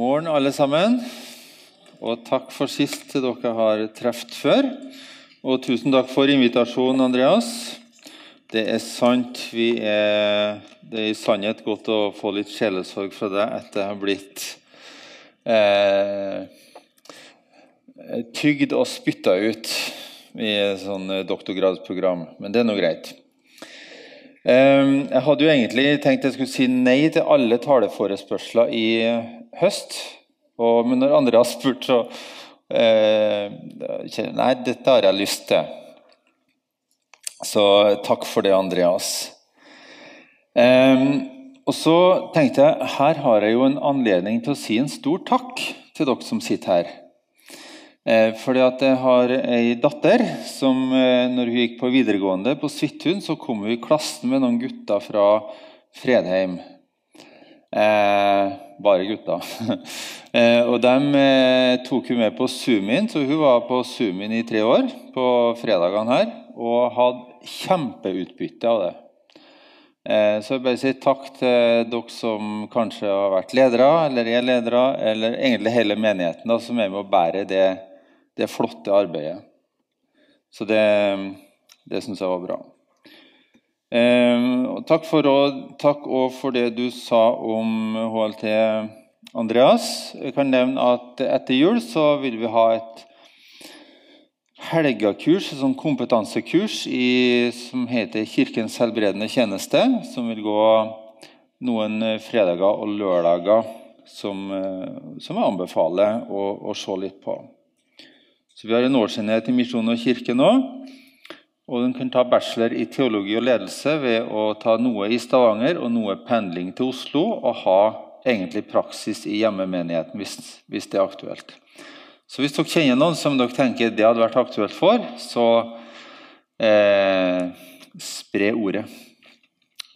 morgen, alle sammen. Og takk for sist til dere har truffet før. Og tusen takk for invitasjonen, Andreas. Det er sant. Er, det er i sannhet godt å få litt sjelesorg fra deg etter å ha blitt eh, tygd og spytta ut i sånn doktorgradsprogram. Men det er nå greit. Ehm, jeg hadde jo egentlig tenkt jeg skulle si nei til alle taleforespørsler i høst. Og, men når andre har spurt, så eh, Nei, dette har jeg lyst til. Så takk for det, Andreas. Eh, og så tenkte jeg her har jeg jo en anledning til å si en stor takk til dere som sitter her. Eh, fordi at jeg har ei datter som eh, når hun gikk på videregående på Svithun, så kom hun i klassen med noen gutter fra Fredheim. Eh, bare gutter. eh, og de tok hun med på Zoomin, så hun var på Zoomin i tre år på fredagene her. Og hadde kjempeutbytte av det. Så jeg bare sier takk til dere som kanskje har vært ledere, eller er ledere, eller egentlig hele menigheten da, som er med å bære det det flotte arbeidet. Så det, det syns jeg var bra. Eh, takk, for, takk for det du sa om HLT, Andreas. Jeg kan nevne at etter jul så vil vi ha et helgakurs, et sånn kompetansekurs i, som heter Kirkens helbredende tjeneste, som vil gå noen fredager og lørdager, som, som jeg anbefaler å, å se litt på. Så Vi har en årsenhet i Misjon og kirke nå. Og hun kan ta bachelor i teologi og ledelse ved å ta noe i Stavanger og noe pendling til Oslo, og ha egentlig praksis i hjemmemenigheten hvis, hvis det er aktuelt. Så hvis dere kjenner noen som dere tenker det hadde vært aktuelt for, så eh, spre ordet.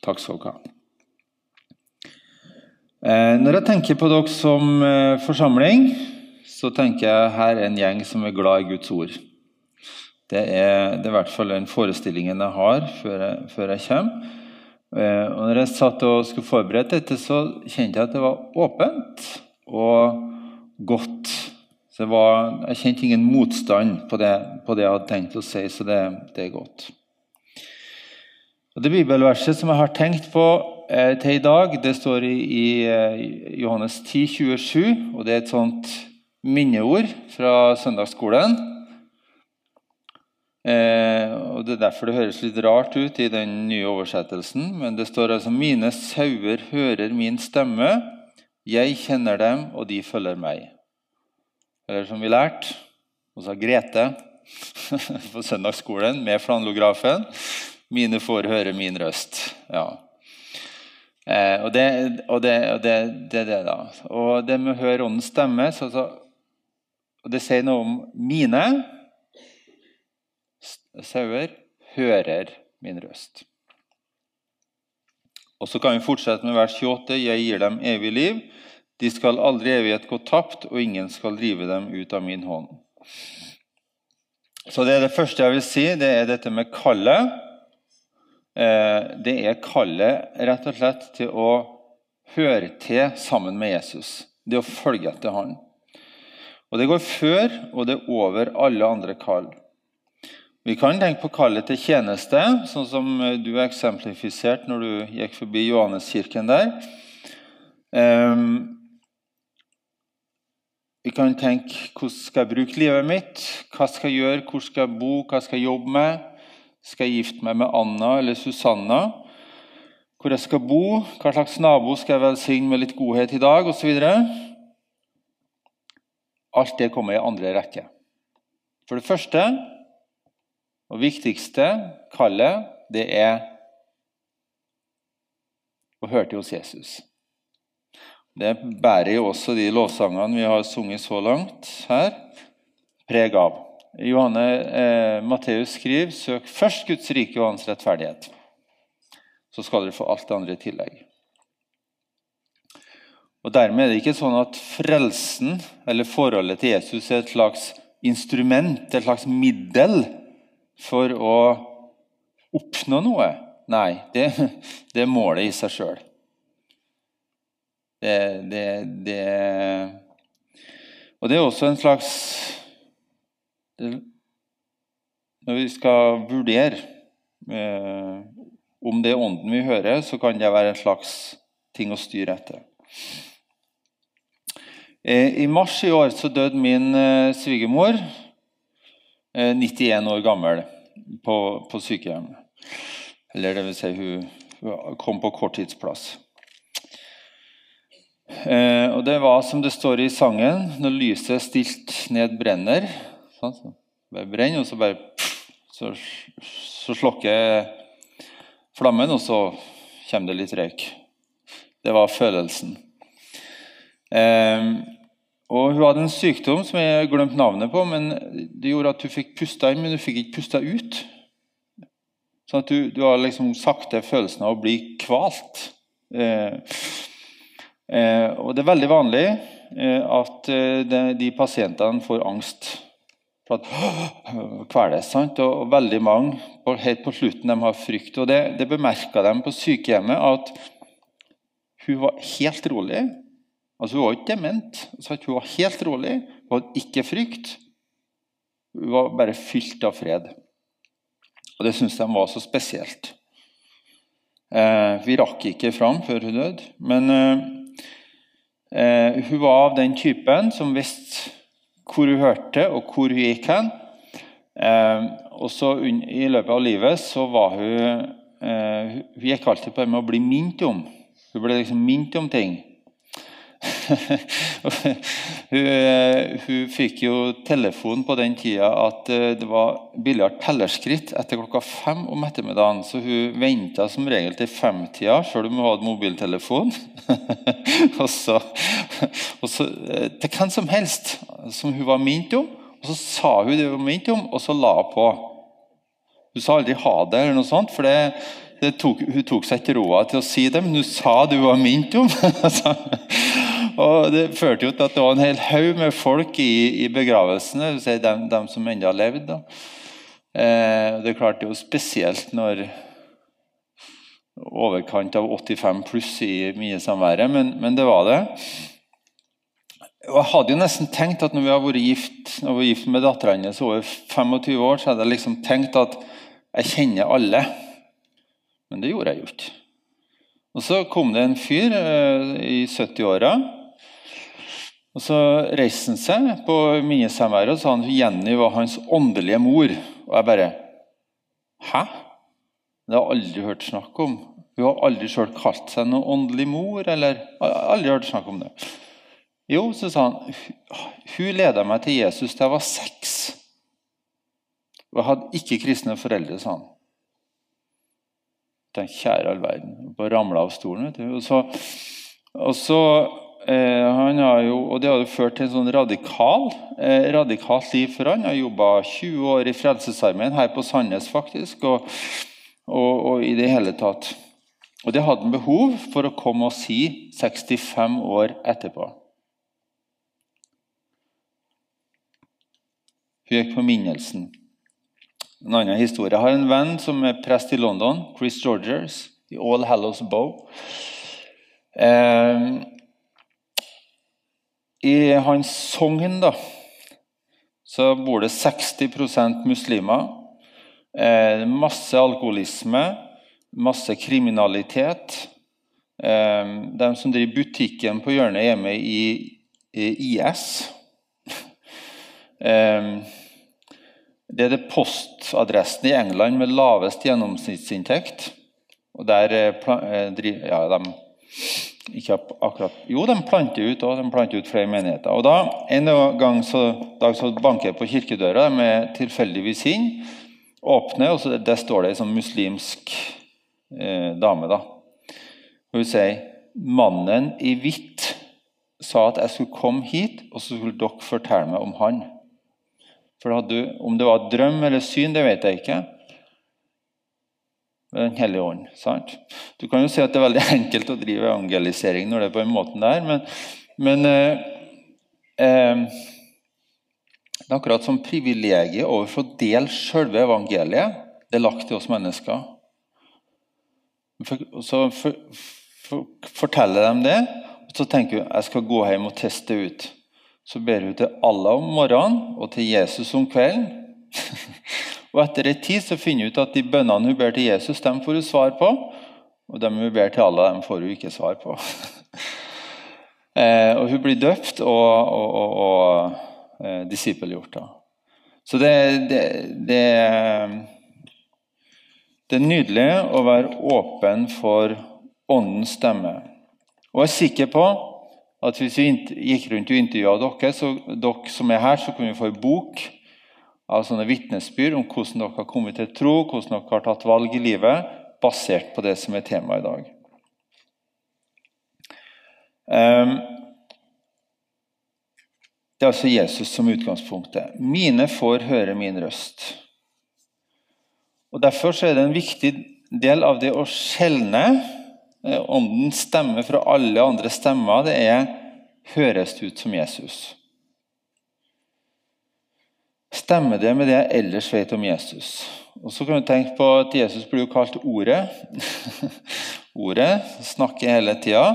Takk skal dere ha. Eh, når jeg tenker på dere som eh, forsamling så tenker jeg her er en gjeng som er glad i Guds ord. Det er, det er i hvert fall den forestillingen jeg har før jeg, før jeg kommer. Eh, og når jeg satt og skulle forberede dette, så kjente jeg at det var åpent og godt. Så var, jeg kjente ingen motstand på det, på det, jeg hadde tenkt å si, så det, det er godt. Og Det bibelverset som jeg har tenkt på eh, til i dag, det står i, i eh, Johannes 10, 27, og det er et sånt minneord fra søndagsskolen. Eh, og Det er derfor det høres litt rart ut i den nye oversettelsen. Men det står altså 'Mine sauer hører min stemme. Jeg kjenner dem, og de følger meg'. Eller som vi lærte hos Grete på søndagsskolen med flanlografen 'Mine får høre min røst'. Ja. Eh, og det, er det, det, det, da. Og det med å høre åndens stemme så, så og Det sier noe om mine sauer hører min røst. Og Så kan vi fortsette med vers 28. Jeg gir dem evig liv. De skal aldri evighet gå tapt, og ingen skal drive dem ut av min hånd. Så Det er det første jeg vil si, det er dette med kallet. Eh, det er kallet rett og slett til å høre til sammen med Jesus. Det å følge etter han. Og Det går før, og det er over alle andre kall. Vi kan tenke på kallet til tjeneste, sånn som du har eksemplifisert når du gikk forbi Johanneskirken der. Um, vi kan tenke hvordan skal jeg bruke livet mitt? Hva skal jeg gjøre? Hvor skal jeg bo? Hva skal jeg jobbe med? Skal jeg gifte meg med Anna eller Susanna? Hvor jeg skal bo? Hva slags nabo skal jeg velsigne med litt godhet i dag? Og så Alt det kommer i andre rekke. For det første og viktigste kallet, det er å høre til hos Jesus. Det bærer jo også de lovsangene vi har sunget så langt her, preg av. Johanne eh, Matteus skriver 'Søk først Guds rike og hans rettferdighet'. Så skal dere få alt det andre i tillegg. Og Dermed er det ikke sånn at frelsen eller forholdet til Jesus er et slags instrument, et slags middel, for å oppnå noe. Nei, det, det er målet i seg sjøl. Det, det, det, Og det er også en slags Når vi skal vurdere eh, om det er ånden vi hører, så kan det være en slags ting å styre etter. Eh, I mars i år så døde min eh, svigermor, eh, 91 år gammel, på, på sykehjem. Eller det vil si, hun, kom på korttidsplass. Eh, og det var som det står i sangen, når lyset stilt ned brenner. Sånn, så bare brenner, og så bare så, så slokker flammen, og så kommer det litt røyk. Det var følelsen. Eh, og Hun hadde en sykdom som jeg har glemt navnet på, men det gjorde at hun fikk pusta inn, men hun fikk ikke pusta ut. Sånn at du, du har liksom sakte følelsen av å bli kvalt. Eh, Eh, og Det er veldig vanlig eh, at eh, de, de, pasientene får angst for at kveles. sant? Og, og, veldig mange på, helt på slutten de har frykt. og Det, det bemerka de på sykehjemmet at hun var helt rolig. Altså Hun var ikke dement. Hun var helt rolig. Hun hadde ikke frykt. Hun var bare fylt av fred. Og det syntes de var så spesielt. Eh, vi rakk ikke fram før hun døde. Men eh, Eh, hun var av den typen som visste hvor hun hørte, og hvor hun gikk hen. Eh, og så I løpet av livet så var hun eh, Hun gikk alltid på det med å bli minnet om. Hun ble liksom minnet om ting. hun, hun, fikk jo telefon på den tida at det var billigere tellerskritt etter klokka fem om ettermiddagen. Så hun venta som regel til femtida, sjøl om hun hadde mobiltelefon. og, så, og så, eh, til hvem som helst som hun var minnet om. Og så sa hun det hun var minnet om, og så la hun på. Hun sa aldri 'ha det', eller noe sånt, for det tok, hun tok seg ikke råd til å si det, men hun sa det hun var minnet om. og Det førte jo til at det var en hel haug med folk i, i begravelsene, de, de som ennå levde. Eh, det er klart det er jo spesielt når overkant av 85 pluss i mye samværet, men, men, det var det. Og Jeg hadde jo nesten tenkt at når vi har vært gift, når vi var gift med dattera hennes over 25 år, så hadde jeg liksom tenkt at jeg kjenner alle. Men det gjorde jeg jo ikke. Og Så kom det en fyr eh, i 70-åra. Og Så reiste han seg på minnesamværet og sa han Jenny var hans åndelige mor. Og jeg bare Hæ? Det har jeg aldri hørt snakk om. Hun har aldri sjøl kalt seg noen åndelig mor. eller aldri hørt snakk om det. Jo, så sa han hun leda meg til Jesus da jeg var seks. Og jeg hadde ikke kristne foreldre, sa han. Tenk, kjære all verden. Bare ramla av stolen. vet du. Og så, og så eh, han har jo, og Det hadde ført til en sånn radikal, eh, radikalt liv for han. Han jobba 20 år i Frelsesarmeen her på Sandnes, faktisk. og og, og, i det hele tatt. Og det hadde han behov for å komme og si 65 år etterpå. Hun gikk på minnelsen. En annen historie. Jeg har en venn som er prest i London, Chris Georgers, i All Hallows Bow. Eh, I hans sogn bor det 60 muslimer. Eh, masse alkoholisme, masse kriminalitet. Eh, de som driver butikken på hjørnet, med i, i IS. Eh, det er det postadressen i England med lavest gjennomsnittsinntekt. Og der eh, eh, ja, de ikke akkurat, Jo, de planter ut og de planter ut flere menigheter. Og da, En gang så, dag så banker jeg på kirkedøra, de er tilfeldigvis inn åpner, og så der står det ei sånn muslimsk eh, dame. da. Og Hun sier mannen i hvitt sa at jeg skulle komme hit, og så skulle dere fortelle meg om han. For du, Om det var drøm eller syn, det vet jeg ikke. Den hellige ånd. sant? Du kan jo si at det er veldig enkelt å drive evangelisering når det er på en måte der, men, men eh, eh, det er akkurat som privilegiet overfor å dele selve evangeliet. Det er lagt til oss mennesker. Så for, for, forteller de det, og så tenker du jeg skal gå hjem og teste ut. Så ber hun til Allah om morgenen og til Jesus om kvelden. og Etter en tid så finner hun ut at de bønnene hun ber til Jesus, dem får hun svar på. Og dem hun ber til Allah, dem får hun ikke svar på. eh, og Hun blir døpt og, og, og, og eh, disippelgjort. Så det, det, det, det er nydelig å være åpen for Åndens stemme. Og jeg er sikker på at hvis vi gikk rundt og intervjua dere, så dere som er her, så kunne vi få en bok av sånne vitnesbyrd om hvordan dere har kommet til tro, hvordan dere har tatt valg i livet, basert på det som er temaet i dag. Um, det er altså Jesus som utgangspunktet. Mine får høre min røst. Og Derfor er det en viktig del av det å skjelne Åndens stemmer stemme fra alle andre stemmer, det er høres ut som Jesus. Stemmer det med det jeg ellers vet om Jesus? Og Så kan du tenke på at Jesus blir jo kalt Ordet. ordet snakker hele tida.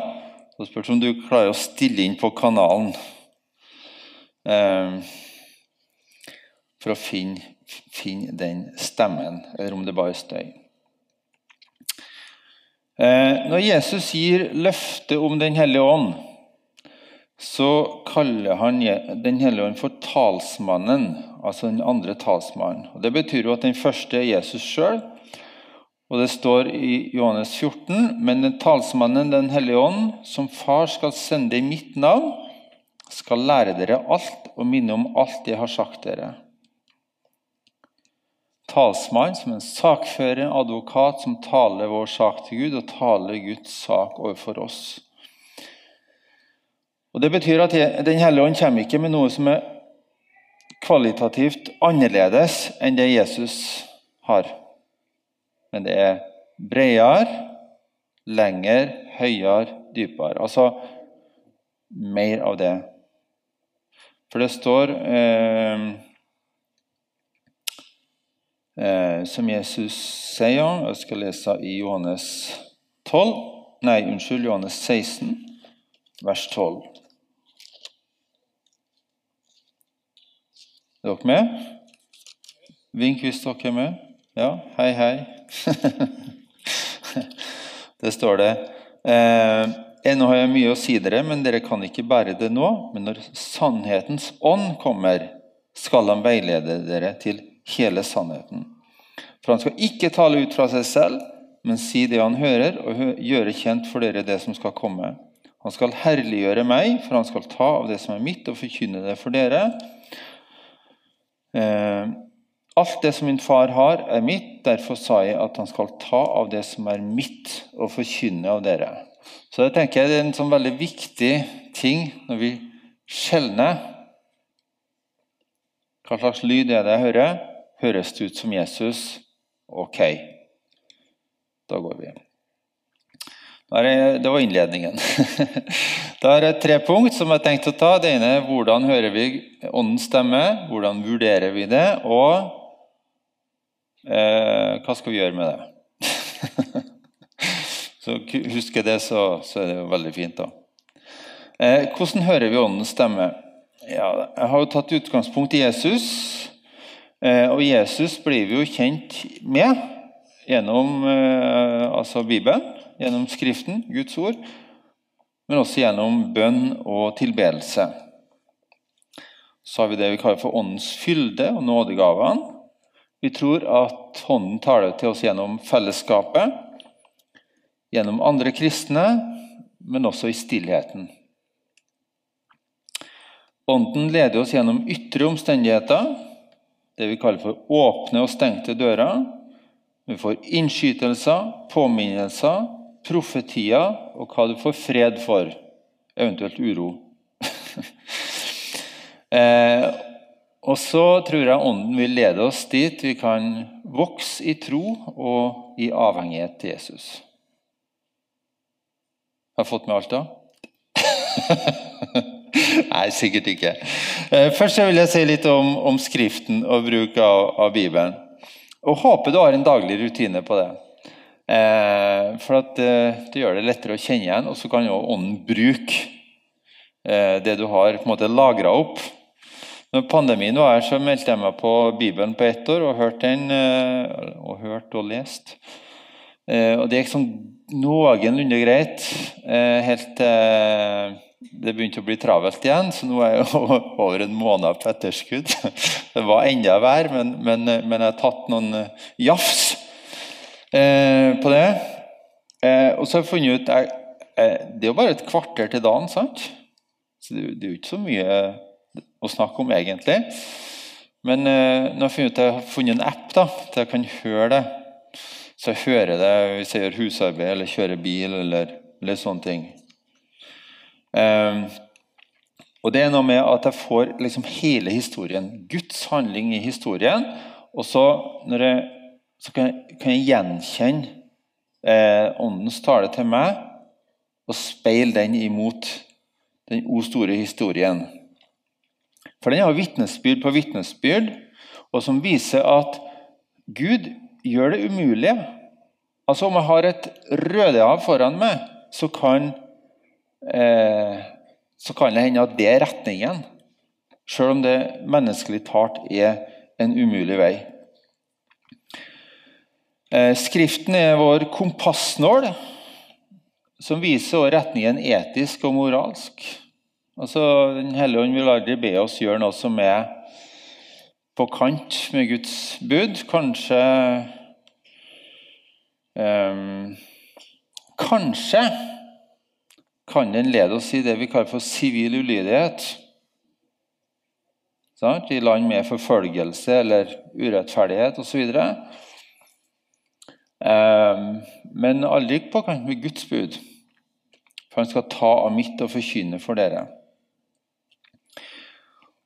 Så spørs om du klarer å stille inn på kanalen eh, for å finne, finne den stemmen, eller om det bare er støy. Eh, når Jesus gir løftet om Den hellige ånd, så kaller han Den hellige ånd for talsmannen, altså den andre talsmannen. Og det betyr jo at den første er Jesus sjøl. Og det står i Johannes 14.: Men den talsmannen, Den hellige ånd, som Far skal sende i mitt navn, skal lære dere alt og minne om alt jeg har sagt dere talsmann, som en sakfører, advokat, som taler vår sak til Gud og taler Guds sak overfor oss. Og Det betyr at Den hellige ånd kommer ikke med noe som er kvalitativt annerledes enn det Jesus har. Men det er bredere, lengre, høyere, dypere. Altså mer av det. For det står eh, eh, som Jesus sier. Jeg skal lese i Johannes 12, nei, unnskyld, Johannes 16, vers 12. Er dere med? Vink hvis dere er med. Ja, hei, hei. det står det. Eh, Ennå har jeg mye å si dere, men dere kan ikke bære det nå. Men når sannhetens ånd kommer, skal han veilede dere til hele sannheten. For han skal ikke tale ut fra seg selv, men si det han hører, og gjøre kjent for dere det som skal komme. Han skal herliggjøre meg, for han skal ta av det som er mitt, og forkynne det for dere. Eh, alt det som min far har, er mitt. Derfor sa jeg at han skal ta av det som er mitt, og forkynne av dere. Så det tenker jeg er en sånn veldig viktig ting når vi skjelner. Hva slags lyd er det jeg hører? Høres det ut som Jesus? Ok, da går vi. Det var innledningen. Da er jeg tre punkt som jeg tenkte å ta. Det ene er hvordan hører vi Åndens stemme? Hvordan vurderer vi det? Og eh, hva skal vi gjøre med det? så Husker det, så, så, er det jo veldig fint. da. Eh, hvordan hører vi Åndens stemme? Ja, jeg har jo tatt utgangspunkt i Jesus. Eh, og Jesus blir vi jo kjent med gjennom eh, altså Bibelen, gjennom Skriften, Guds ord, men også gjennom bønn og tilbedelse. Så har vi det vi kaller for åndens fylde og nådegavene. Vi tror at Hånden taler til oss gjennom fellesskapet, gjennom andre kristne, men også i stillheten. Ånden leder oss gjennom ytre omstendigheter, det vi kaller for åpne og stengte dører. Vi får innskytelser, påminnelser, profetier og hva du får fred for, eventuelt uro. eh, og så tror jeg Ånden vil lede oss dit vi kan vokse i tro og i avhengighet til Jesus. Har jeg fått med alt, da? Nei, sikkert ikke. Eh, først vil jeg si litt om, om Skriften og bruk av, av, Bibelen. Og Håper du har en daglig rutine på det. Eh, for at, eh, Det gjør det lettere å kjenne igjen, og så kan jo Ånden bruke det du har på en måte lagra opp. Når pandemien var her, så meldte jeg meg på Bibelen på ett år og hørte den, og hørt og lest. Og det gikk sånn noenlunde greit helt til det begynte å bli travelt igjen, så nå er jeg over en måned på etterskudd. Det var enda verre, men, men, men, jeg har tatt noen jafs eh, på det. Eh, og så har jeg funnet ut jeg, eh, Det er jo bare et kvarter til dagen, sant? Så det, det er jo ikke så mye å snakke om, egentlig. Men eh, nå har jeg funnet ut jeg har funnet en app da, til jeg kan høre det. Så jeg hører det hvis jeg gjør husarbeid eller kjører bil eller, eller sånne ting. Um, og Det er noe med at jeg får liksom hele historien. Guds handling i historien. Og så, jeg, så kan, jeg, kan, jeg, gjenkjenne eh, Åndens tale til meg og speile den imot den o store historien. For den har vitnesbyrd på vitnesbyrd, og som viser at Gud gjør det umulige. Altså Om jeg har et Rødehav foran meg, så kan, eh, så kan det hende at det er retningen. Selv om det menneskelig talt er en umulig vei. Eh, skriften er vår kompassnål, som viser retningen etisk og moralsk. Altså, Den hellige ånd vil aldri be oss gjøre noe som er på kant med Guds bud. Kanskje eh, Kanskje kan den lede oss i det vi kaller for sivil ulydighet. I land med forfølgelse eller urettferdighet osv. Ehm, men aldri på kant med Guds bud. For han skal ta av mitt og forkynne for dere.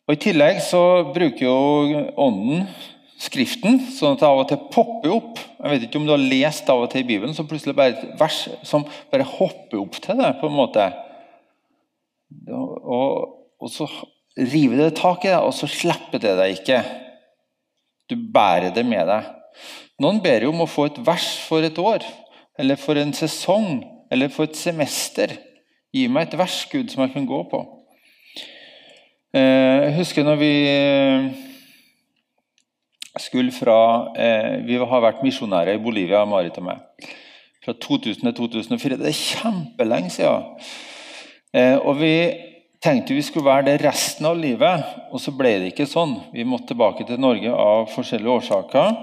Og I tillegg så bruker jo Ånden Skriften, sånn at det av og til popper opp. Jeg vet ikke om du har lest av og til i Bibelen, så plutselig bare et vers som bare hopper opp til deg. på en måte. Og, og så river det tak i deg, og så slipper det deg ikke. Du bærer det med deg. Noen ber jo om å få et vers for et år, eller for en sesong, eller for et semester. Gi meg et vers, Gud, som jeg kan gå på. Eh, jeg husker når vi skulle fra eh, Vi har vært misjonærer i Bolivia, Marit og meg. Fra 2000 til 2004. Det er kjempelenge siden. Og vi tenkte vi skulle være det resten av livet, og så ble det ikke sånn. Vi måtte tilbake til Norge av forskjellige årsaker.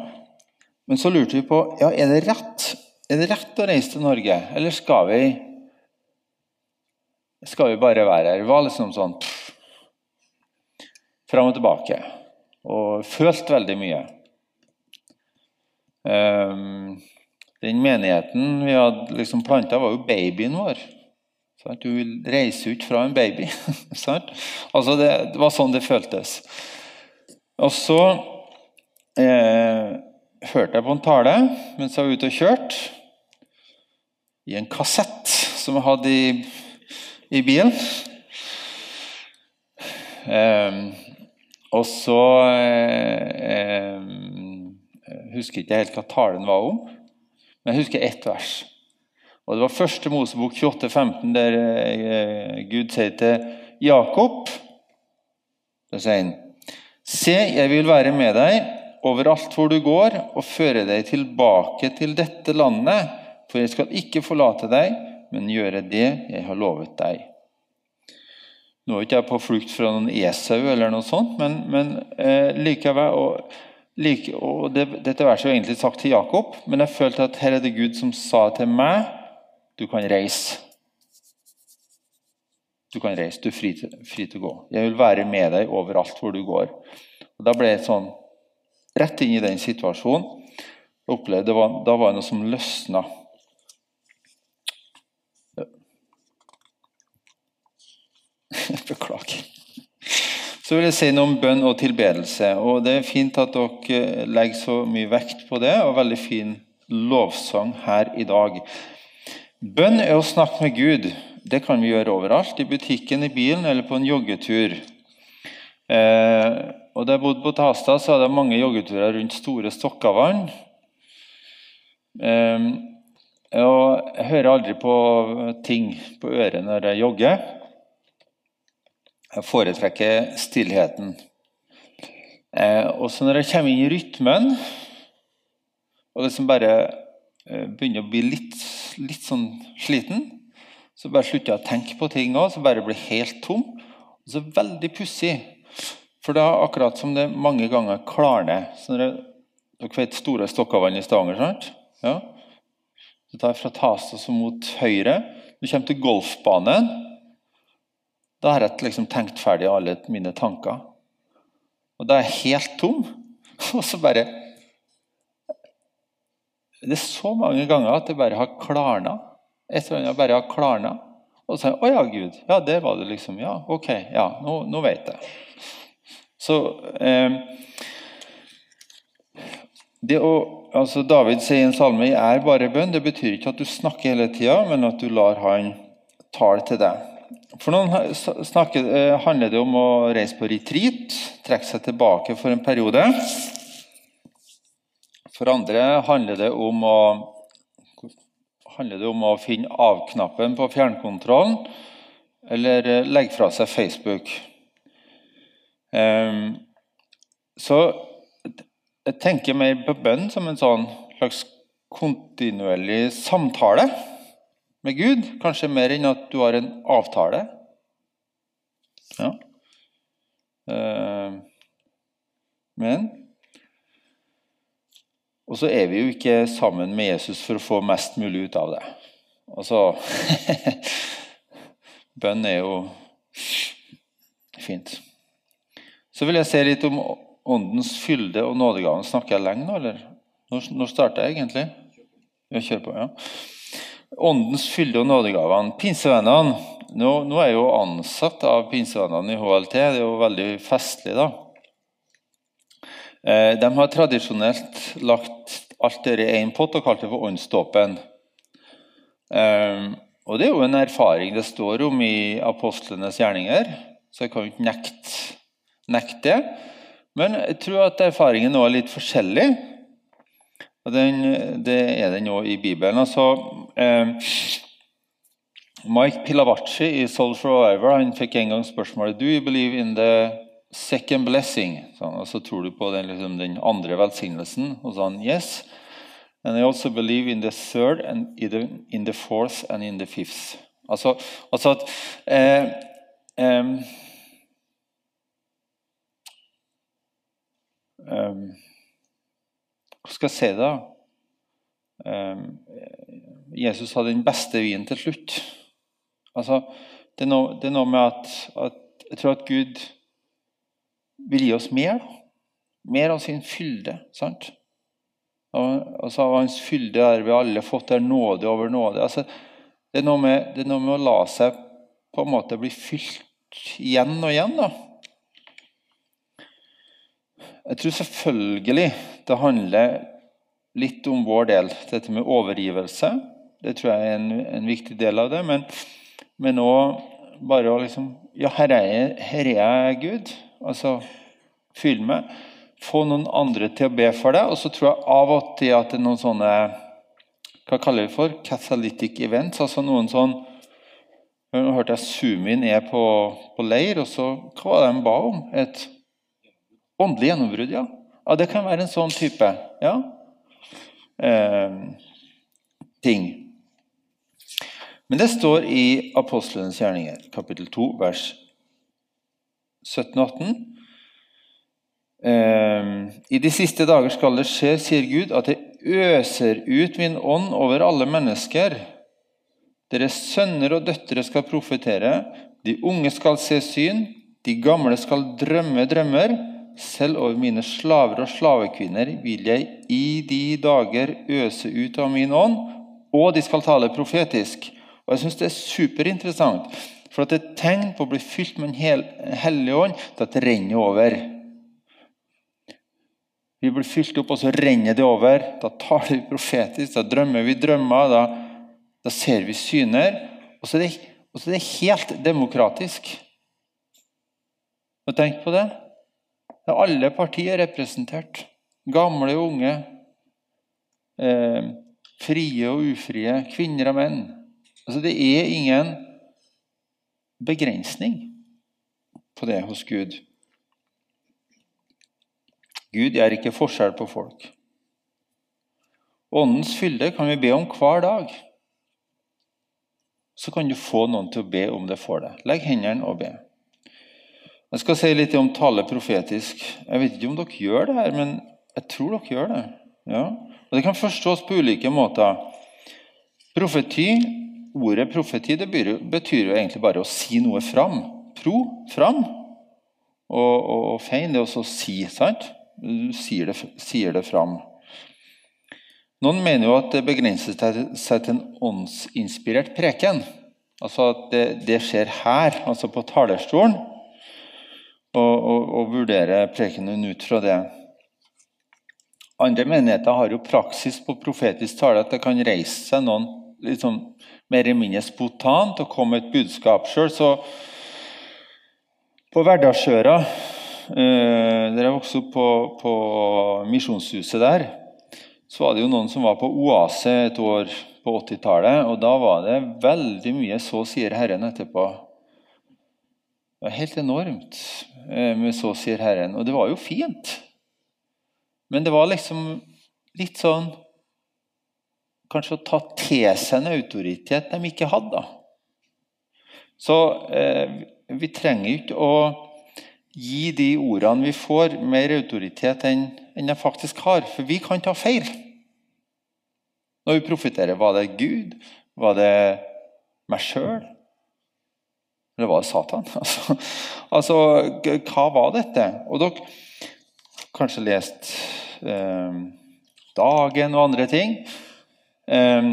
Men så lurte vi på ja, er det rett Er det rett å reise til Norge, eller skal vi skal vi bare være her? Det var liksom sånn pff, fram og tilbake. Og følt veldig mye. Um, den menigheten vi hadde liksom planta, var jo babyen vår. Du vil reise ut fra en baby. altså det, det, var sånn det føltes. Og så eh, hørte jeg på en tale mens jeg var ute og kjørte, i en kassett som jeg hadde i, i bilen. Eh, og så eh, husker ikke helt hva talen var om, men jeg husker ett vers. Og Det var første Mosebok 28, 15, der eh, Gud sier til Jakob Da sier han Se, jeg vil være med deg overalt hvor du går, og føre deg tilbake til dette landet, for jeg skal ikke forlate deg, men gjøre det jeg har lovet deg. Nå er ikke jeg på flukt fra noen Esau, eller noe sånt, men, men eh, likevel og, like, og det, Dette verset er egentlig sagt til Jakob, men jeg følte at her er det Gud som sa til meg du kan reise. Du kan reise, du er fri til, fri til å gå. Jeg vil være med deg overalt hvor du går. Og Da ble jeg sånn rett inn i den situasjonen. Opplevde, Da var det noe som løsna. Beklager. Så vil jeg si noe om bønn og tilbedelse. og Det er fint at dere legger så mye vekt på det, og veldig fin lovsang her i dag. Bønn er å snakke med Gud. Det kan vi gjøre overalt. I butikken, i bilen eller på en joggetur. Eh, og Da jeg bodde på Tasta, så hadde jeg mange joggeturer rundt store Stokkavann. Eh, og jeg hører aldri på ting på øret når jeg jogger. Jeg foretrekker stillheten. Eh, og så når jeg kommer inn i rytmen, og liksom bare eh, begynner å bli litt, litt sånn sliten, så bare slutter jeg å tenke på ting òg, så bare blir helt tom. Og så veldig pussig. For er akkurat som det mange ganger klarner. Så når jeg, dere vet Store Stokkavann i Stavanger? sant? Ja. Så tar jeg fra Tasas mot høyre. Du kommer til golfbanen, da har jeg liksom tenkt ferdig alle mine tanker. Og da er jeg helt tom. Og så bare Det er så mange ganger at det bare har klarna. Et eller annet bare har klarna. Og så 'Å ja, Gud. Ja, det var det liksom. Ja, ok. Ja, nå, nå vet jeg'. Så eh, det å, altså David sier i en salme 'Jeg er bare bønn'. Det betyr ikke at du snakker hele tida, men at du lar han tale til deg. For noen snakker, eh, handler det om å reise på retreat, trekke seg tilbake for en periode. For andre handler det om å handler det om å finne av-knappen på fjernkontrollen eller eh, legge fra seg Facebook. Um, så jeg tenker mer på bønn som en sånn slags kontinuerlig samtale med Gud. Kanskje mer enn at du har en avtale. Ja. Uh, men og så er vi jo ikke sammen med Jesus for å få mest mulig ut av det. Altså Bønn er jo fint. Så vil jeg se litt om åndens fylde og nådegaven. Snakker jeg lenge nå, eller? Når starter jeg egentlig? Jeg kjører på, ja. Åndens fylde og nådegavene. Pinsevennene nå, nå, er jeg jo ansatt av pinsevennene i HLT. Det er jo veldig festlig, da. Eh, de har tradisjonelt lagt alt det i én pott og kalt det for åndsdåpen. Eh, og det er jo en erfaring det står om i apostlenes gjerninger, så jeg kan jo ikke nekte, nekte det. Men jeg tror at erfaringen nå er litt forskjellig. Den, det er den òg i Bibelen. Altså, eh, Mike Pilavacci i Soul Forever han fikk en gang spørsmålet Do you believe in the second blessing? sånn, så tror du på den, liksom, den andre velsignelsen. Og så han yes. And I also believe in the third and in the fourth and in the fifth. Altså, altså at eh, eh, eh, Hva skal jeg si, da? Eh, Jesus hadde den beste vinen til slutt. Altså, det, er noe, det er noe med at, at, Jeg tror at Gud vil gi oss mer. Mer av sin fylde. sant? Altså Av hans fylde der vi alle fått der nåde over nåde. Altså, det, er med, det, er noe med, å la seg på en måte bli fylt igjen og igjen. da. Jeg tror selvfølgelig det handler litt om vår del, dette med overgivelse. Det tror jeg er en, en viktig del av det. Men òg bare å liksom Ja, her er jeg, her er jeg Gud. Altså, fyll meg få noen andre til å be for deg. Og så tror jeg av og til at det er noen sånne Hva kaller vi for? Catalytic events. Altså noen sånn Nå hørte jeg Sumin er på, på leir, og så Hva var det de ba om? Et åndelig gjennombrudd, ja. Ja. Det kan være en sånn type ja. eh, ting. Men det står i Apostlenes gjerninger, kapittel 2, vers 17 og 18. Eh, I de siste dager skal det skje, sier Gud, at jeg øser ut min ånd over alle mennesker. Deres sønner og døtre skal profetere, de unge skal se syn, de gamle skal drømme drømmer. Selv over mine slaver og slavekvinner vil jeg i de dager øse ut av min ånd, og de skal tale profetisk. Og Jeg syns det er superinteressant, for at et tegn på å bli fylt med en hellig ånd, det er at det renner over. Vi blir fylt opp, og så renner det over. Da tar vi profetisk, da drømmer vi drømmer, da, da ser vi syner. Og så, det, og så er det helt demokratisk. Tenk på det. Det er alle partier representert. Gamle og unge. Eh, frie og ufrie. Kvinner og menn. Altså, det er ingen begrensning. på det hos Gud. Gud gjør ikke forskjell på folk. Åndens fylde kan vi be om hver dag. Så kan du få noen til å be om det for deg. Legg hendene og be. Jeg skal si litt om tale profetisk. Jeg vet ikke om dere gjør det her, men jeg tror dere gjør det. Ja. Og Det kan forstås på ulike måter. Profeti, Ordet profeti det betyr jo egentlig bare å si noe fram. Pro, fram. Og, og, og fein, det er også å si. sant? Du sier det, sier det fram. Noen mener jo at det begrenser seg til en åndsinspirert preken. Altså at det, det skjer her, altså på talerstolen, og, og, og vurdere prekenen ut fra det. Andre menigheter har jo praksis på profetisk tale at det kan reise seg noen sånn mer eller mindre spontant og komme et budskap sjøl. Så på Verdalsøra, eh, der jeg vokste opp på misjonshuset der, så var det jo noen som var på Oase et år på 80-tallet. Og da var det veldig mye 'så sier Herren' etterpå. Det var helt enormt eh, med 'så sier Herren'. Og det var jo fint. Men det var liksom litt sånn Kanskje å ta til seg en autoritet de ikke hadde. Så eh, vi trenger ikke å gi de ordene vi får, mer autoritet enn, enn de faktisk har. For vi kan ta feil når vi profitterer. Var det Gud? Var det meg sjøl? Eller var Satan? Altså, altså, hva var dette? Og dere kanskje lest eh, Dagen og andre ting. Eh,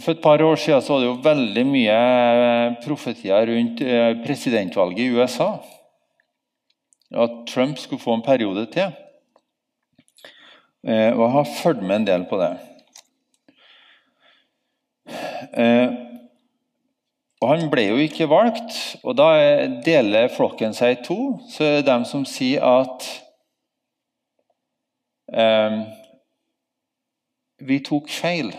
for et par år siden så var det jo veldig mye profetier rundt eh, presidentvalget i USA at Trump skulle få en periode til. Eh, og jeg har fulgt med en del på det. Og Han ble jo ikke valgt, og da deler flokken seg i to. Så er det dem som sier at um, vi tok feil.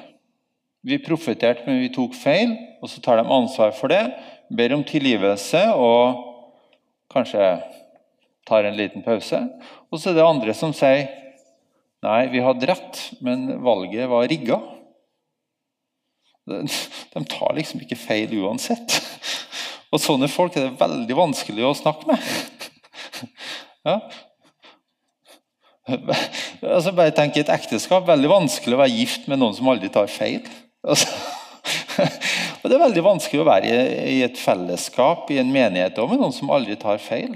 Vi profeterte, men vi tok feil. Og så tar de ansvar for det, ber om tilgivelse og kanskje tar en liten pause. Og så er det andre som sier nei, vi hadde rett, men valget var rigga. De tar liksom ikke feil uansett. Og sånne folk er det veldig vanskelig å snakke med. Ja. Altså bare tenk i et ekteskap. Veldig vanskelig å være gift med noen som aldri tar feil. Altså. Og det er veldig vanskelig å være i et fellesskap i en menighet med noen som aldri tar feil.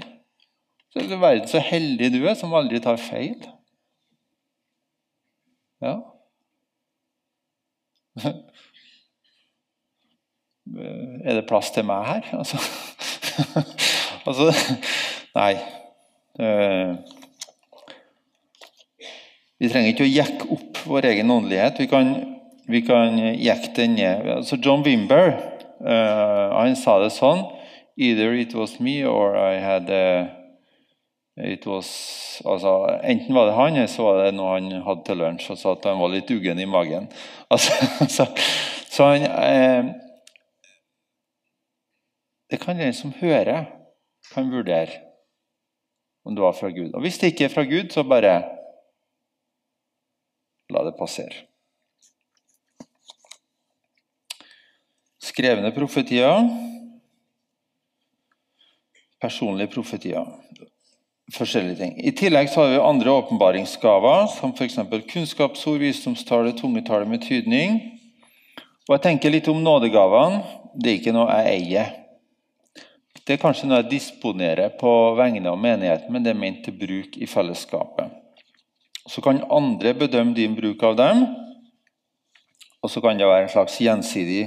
Så er verden så heldig du er, som aldri tar feil. Ja. Er det plass til meg her? Altså, altså Nei. Eh, vi trenger ikke å jekke opp vår egen åndelighet. Vi kan, vi kan jekke den ned. Altså John Wimber uh, han sa det sånn Either it was me or I had uh, Was, altså, enten var det han, eller så var det noe han hadde til lunsj og sa at han var litt uggen i magen. Altså, så, så han, eh, det kan den som hører, kan vurdere om det var fra Gud. Og Hvis det ikke er fra Gud, så bare la det passere. Skrevne profetier. Personlige profetier forskjellige ting. I tillegg så har vi andre åpenbaringsgaver, som f.eks. kunnskapsord, visdomstale, tungetale med tydning. Og jeg tenker litt om nådegavene. Det er ikke noe jeg eier. Det er kanskje noe jeg disponerer på vegne av menigheten, men det er ment til bruk i fellesskapet. Så kan andre bedømme din bruk av dem, og så kan det være en slags gjensidig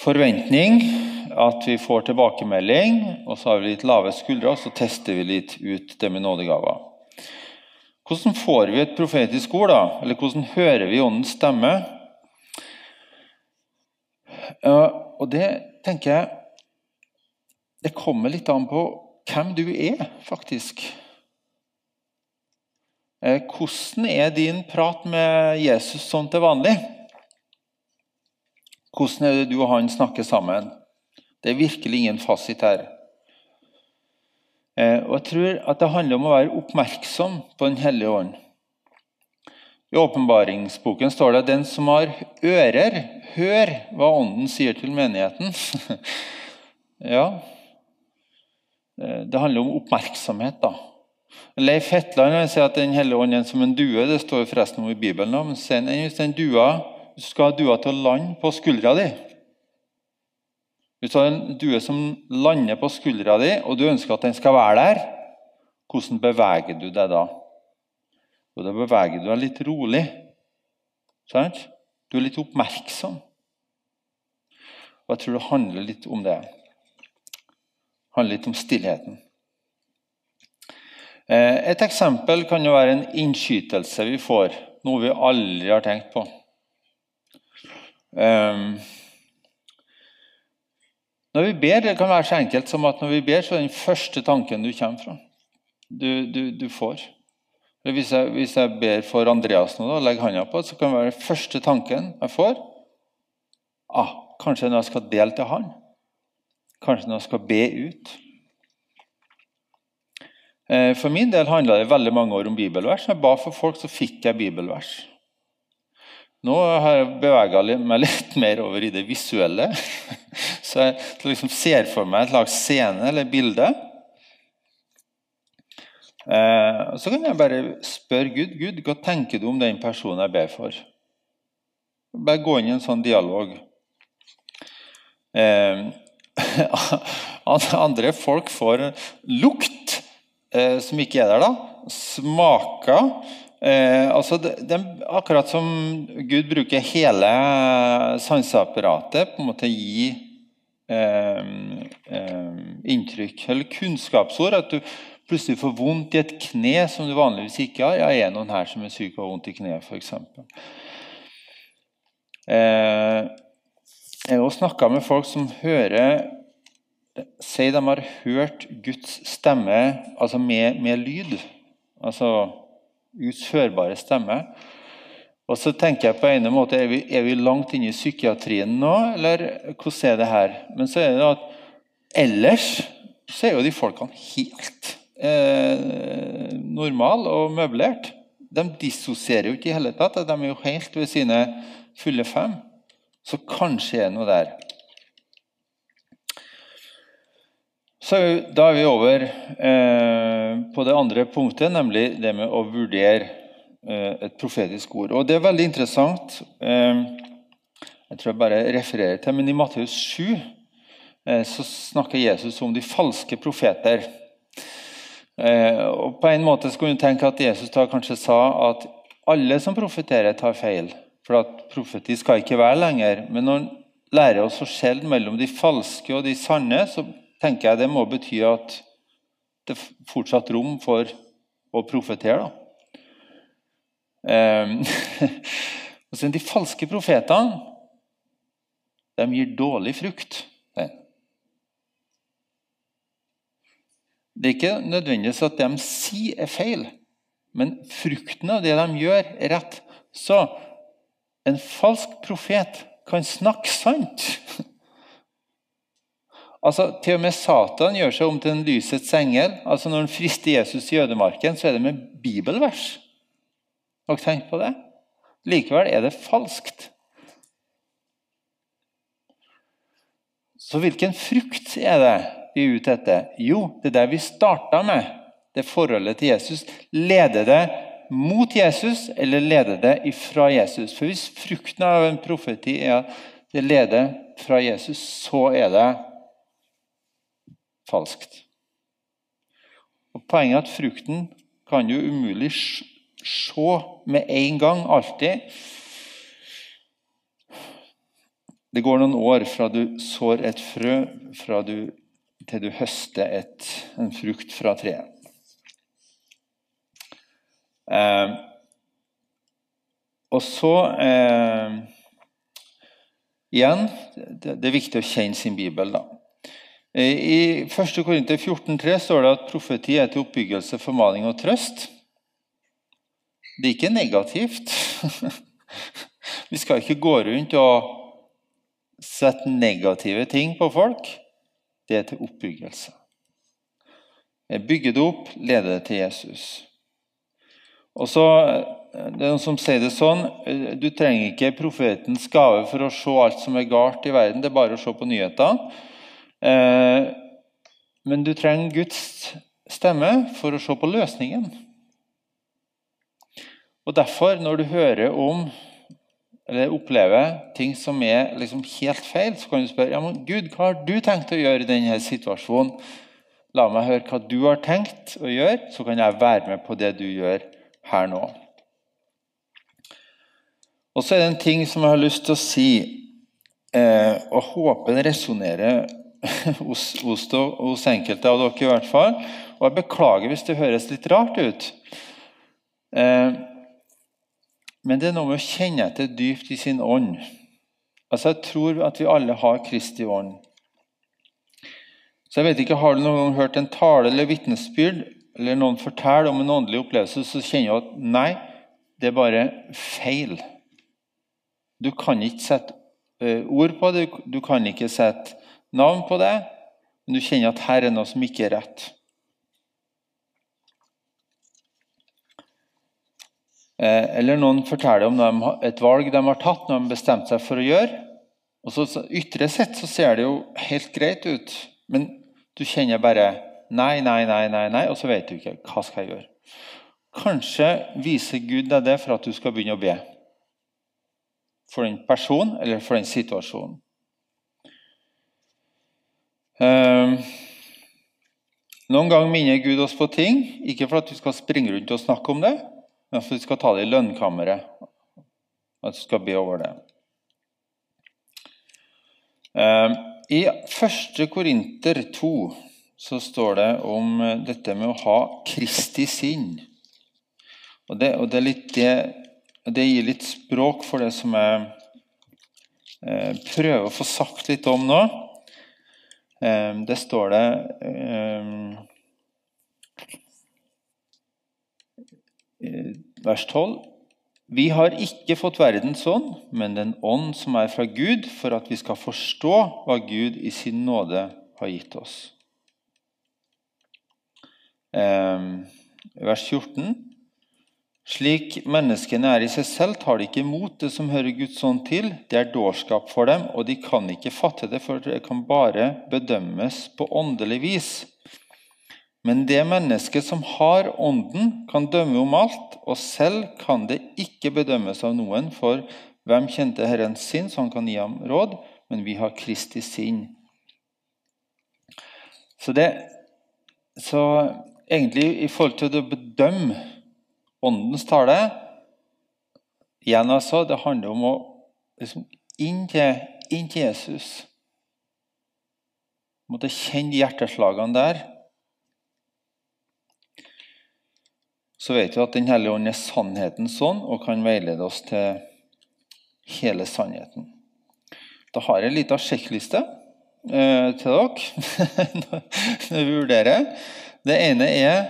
forventning at vi får tilbakemelding, og så har vi litt lave skuldre, og så tester vi litt ut det med nådegaver. Hvordan får vi et profetisk ord, da? Eller hvordan hører vi Åndens stemme? Og det tenker jeg Det kommer litt an på hvem du er, faktisk. Eh, hvordan er din prat med Jesus sånn til vanlig? Hvordan er det du og han snakker sammen? Det er virkelig ingen fasit her. Eh, og jeg tror at det handler om å være oppmerksom på Den hellige ånd. I åpenbaringsboken står det at den som har ører, hør hva Ånden sier til menigheten. ja, det handler om oppmerksomhet, da. Leif Hetland sier at Den hellige ånd er som en due. Det står forresten om i Bibelen. Men hvis den dua, du skal ha dua til å lande på skuldra di Hvis du har en due som lander på skuldra di, og du ønsker at den skal være der, hvordan beveger du deg da? Og da beveger du deg litt rolig. Sant? Du er litt oppmerksom. Og jeg tror det handler litt om det. Det handler litt om stillheten. Eh, et eksempel kan jo være en innskytelse vi får, noe vi aldri har tenkt på. Um, når vi ber, Det kan være så enkelt som at når vi ber, så er den første tanken du kommer fra. Du, du, du får. Hvis jeg, hvis jeg, ber for Andreas nå, og legger hånda på, så kan det være den første tanken jeg får ah, Kanskje når jeg skal dele til han. Kanskje når jeg skal be ut. Eh, for min del handla det veldig mange år om bibelvers. Når jeg ba for folk, så fikk jeg bibelvers. Nå har jeg bevega meg litt mer over i det visuelle. Så jeg liksom ser for meg et slags scene eller bilde. Eh, så kan jeg bare spørre Gud Gud, hva tenker du om den personen jeg ber for. Bare gå inn i en sånn dialog. Eh, andre folk får lukt eh, som ikke er der, da. Smaker. Eh, altså det, det, akkurat som Gud bruker hele sanseapparatet på en måte gi eh, eh, inntrykk, eller kunnskapsord. At du plutselig får vondt i et kne som du vanligvis ikke har. Ja, er noen her som er syk og har vondt i kneet, f.eks. Eh, jeg har også snakka med folk som hører Si de har hørt Guds stemme altså med, med lyd. Altså Guds hørbare stemme. Og så tenker jeg på en måte, er vi, er vi langt inne i psykiatrien nå, eller hvordan er det her? Men så er det at ellers så er jo de folkene helt eh, normale og møblert. De dissosierer jo ikke i hele tatt. De er jo helt ved sine fulle fem. Så kanskje er det noe der. Så Da er vi over eh, på det andre punktet, nemlig det med å vurdere eh, et profetisk ord. Og Det er veldig interessant. Eh, jeg tror jeg bare refererer til, men I Matteus 7 eh, så snakker Jesus om de falske profeter. Og På en måte skulle du tenke at Jesus da kanskje sa at alle som profeterer, tar feil. For at profeti skal ikke være lenger. Men når han lærer oss å skjelne mellom de falske og de sanne, så tenker jeg det må bety at det er fortsatt rom for å profetere. Um, de falske profetene de gir dårlig frukt. Det er ikke nødvendigvis at det de sier, er feil, men frukten av det de gjør, er rett. Så en falsk profet kan snakke sant. Altså, Til og med Satan gjør seg om til en lysets engel. Altså, Når han frister Jesus i ødemarken, så er det med bibelvers. Har dere tenkt på det? Likevel er det falskt. Så hvilken frukt er det vi er ute etter? Jo, det er det vi starta med. Det forholdet til Jesus. Leder det mot Jesus, eller leder det ifra Jesus? For Hvis frukten av en profeti er at det leder fra Jesus, så er det falskt. Og Poenget er at frukten kan jo umulig se med en gang, alltid. Det går noen år fra du sår et frø, du, til du høster et, en frukt fra treet. Eh, og så eh, Igjen, det, det, er viktig å kjenne sin bibel. da. Eh, I 1. Korinter 14,3 står det at profeti er til oppbyggelse, formaning og trøst. Det er ikke negativt. Vi skal ikke gå rundt og sette negative ting på folk. Det er til oppbyggelse. bygge det opp, lede det til Jesus. Og så, Det er noen som sier det sånn Du trenger ikke profetens gave for å se alt som er galt i verden. Det er bare å se på nyhetene. Eh, men du trenger Guds stemme for å se på løsningen. Og Derfor, når du hører om eller opplever ting som er liksom helt feil, så kan du spørre ja, men Gud, hva har du tenkt å gjøre i denne situasjonen. La meg høre hva du har tenkt å gjøre, så kan jeg være med på det du gjør her nå. Og så er det en ting som jeg har lyst til å si, eh, og håper det resonnerer hos, hos, hos, enkelte av dere i hvert fall. Og jeg beklager hvis det høres litt rart ut. Eh, men det er noe med å kjenne etter dypt i sin ånd. Altså, Jeg tror at vi alle har Kristi ånd. Så jeg vet ikke, Har du noen gang hørt en tale eller vitnesbyrd eller noen forteller om en åndelig opplevelse, så kjenner du at nei, det er bare feil. Du kan ikke sette uh, ord på det, du kan ikke sette navn på det, men du kjenner at her er noe som ikke er rett. Uh, eller noen forteller om et valg de har tatt, når de har bestemt seg for å gjøre. Og så Ytre sett så ser det jo helt greit ut, men du kjenner bare Nei, nei, nei, nei, nei, og så vet du ikke hva skal jeg gjøre. Kanskje viser Gud deg det for at du skal begynne å be. For den personen eller for den situasjonen. Um, noen ganger minner Gud oss på ting, ikke for at vi skal springe rundt og snakke om det, men for at vi skal ta det i lønnkammeret. At vi skal be over det. Um, I 1. Korinter 2 så står det om eh, dette med å ha Kristi sinn. Og det, og det, det, det gir litt språk for det som jeg eh, prøver å få sagt litt om nå. Eh, det står det eh, Vers 12. Vi har ikke fått verdens ånd, men den ånd som er fra Gud, for at vi skal forstå hva Gud i sin nåde har gitt oss. Ehm, vers 14. Slik menneskene er i seg selv, tar de ikke imot det som hører Guds ånd til. Det er dårskap for dem, og de kan ikke fatte det, for det kan bare bedømmes på åndelig vis. Men det mennesket som har Ånden, kan dømme om alt, og selv kan det ikke bedømmes av noen, for hvem kjente Herren sin, så han kan gi ham råd? Men vi har Kristi sinn. Så det så egentlig i forhold til å bedømme Åndens tale Igjen altså, Det handler om å liksom, inn, til, inn til Jesus. Måtte kjenne hjerteslagene der. Så vet vi at Den hellige ånd er sannhetens ånd og kan veilede oss til hele sannheten. Da har jeg en liten sjekkliste eh, til dere når vi vurderer. Det ene er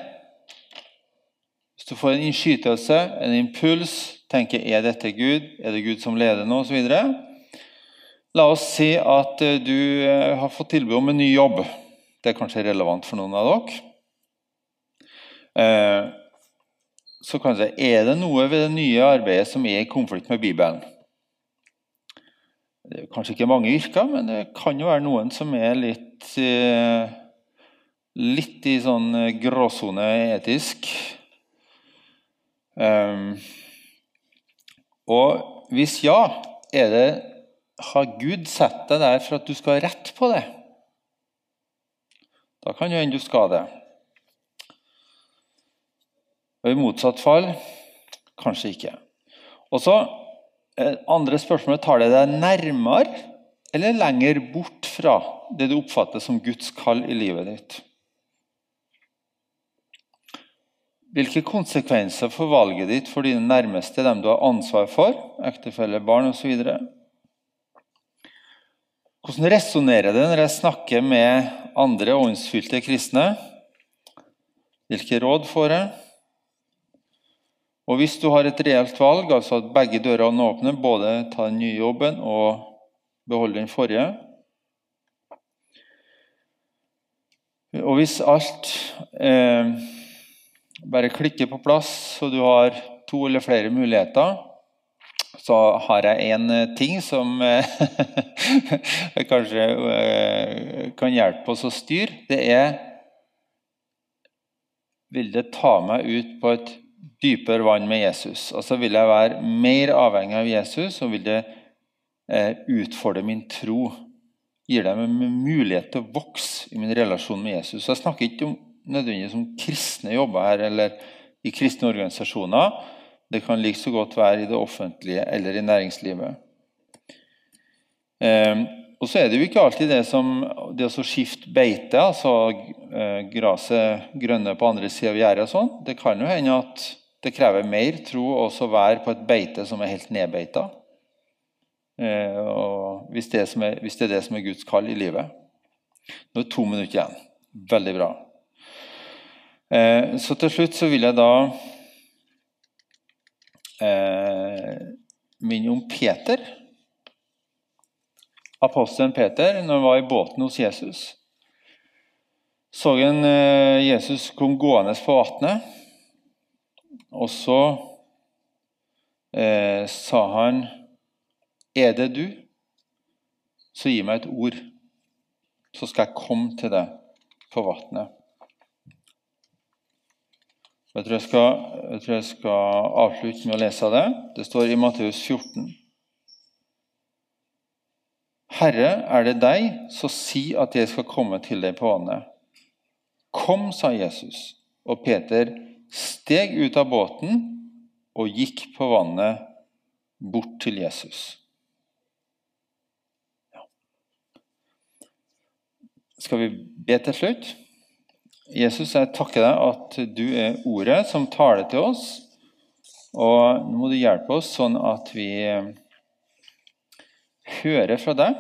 hvis du får en innskytelse, en impuls, tenker er dette Gud, er det Gud som leder nå, osv. La oss si at eh, du eh, har fått tilbud om en ny jobb. Det er kanskje relevant for noen av dere. Eh, så kanskje, Er det noe ved det nye arbeidet som er i konflikt med Bibelen? Det er kanskje ikke mange yrker, men det kan jo være noen som er litt litt i sånn eh, gråsone etisk. Um, og hvis ja, er det, har Gud sett deg der for at du skal ha rett på det? Da kan jo hende du skal det. Og I motsatt fall kanskje ikke. Og så eh, andre spørsmålet tar det deg nærmere eller lenger bort fra det du oppfatter som Guds kall i livet ditt? Hvilke konsekvenser får valget ditt for dine nærmeste, dem du har ansvar for, ektefelle, barn osv.? Hvordan resonnerer det når jeg snakker med andre åndsfylte kristne? Hvilke råd får jeg? Og Hvis du har et reelt valg, altså at begge dørene åpner, både ta den nye jobben og beholde den forrige Og hvis alt eh, bare klikker på plass, og du har to eller flere muligheter, så har jeg en eh, ting som eh, kanskje eh, kan hjelpe oss å styre. Det er Vil det ta meg ut på et dypere vann med Jesus? Og så Vil jeg være mer avhengig av Jesus, og vil det utfordre min tro? Gir det meg mulighet til å vokse i min relasjon med Jesus? Så Jeg snakker ikke om nødvendigvis om kristne jobber her, eller i kristne organisasjoner. Det kan like så godt være i det offentlige eller i næringslivet. Eh, og så er det jo ikke alltid det som det å skifte beite, altså eh, gresset grønne på andre sida av gjerdet og sånn. Det kan jo hende at det krever mer tro også å være på et beite som er helt nedbeita. Eh, hvis, det er, hvis, det er, det som er Guds kall i livet. Nå er det to minutter igjen. Veldig bra. Eh, så til slutt så vil jeg da eh, minne om Peter. Apostelen Peter, når han var i båten hos Jesus, så han eh, Jesus kom gående på vannet. Og så eh, sa han, 'Er det du, så gi meg et ord, så skal jeg komme til deg på vannet.' Jeg tror jeg, skal, jeg tror jeg skal avslutte med å lese det. Det står i Matteus 14. Herre, er det deg, så si at jeg skal komme til deg på vannet. Kom, sa Jesus, og Peter steg ut av båten og gikk på vannet bort til Jesus. Ja. Skal vi be til slutt? Jesus, jeg takker deg at du er ordet som taler til oss. Og nå må du hjelpe oss sånn at vi hører fra deg.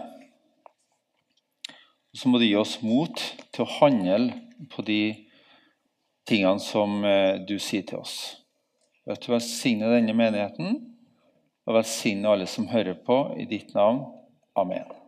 Så må du gi oss mot til å handle på de tingene som eh, du sier til oss. At du velsigne denne menigheten, og velsigne alle som hører på, i ditt navn. Amen.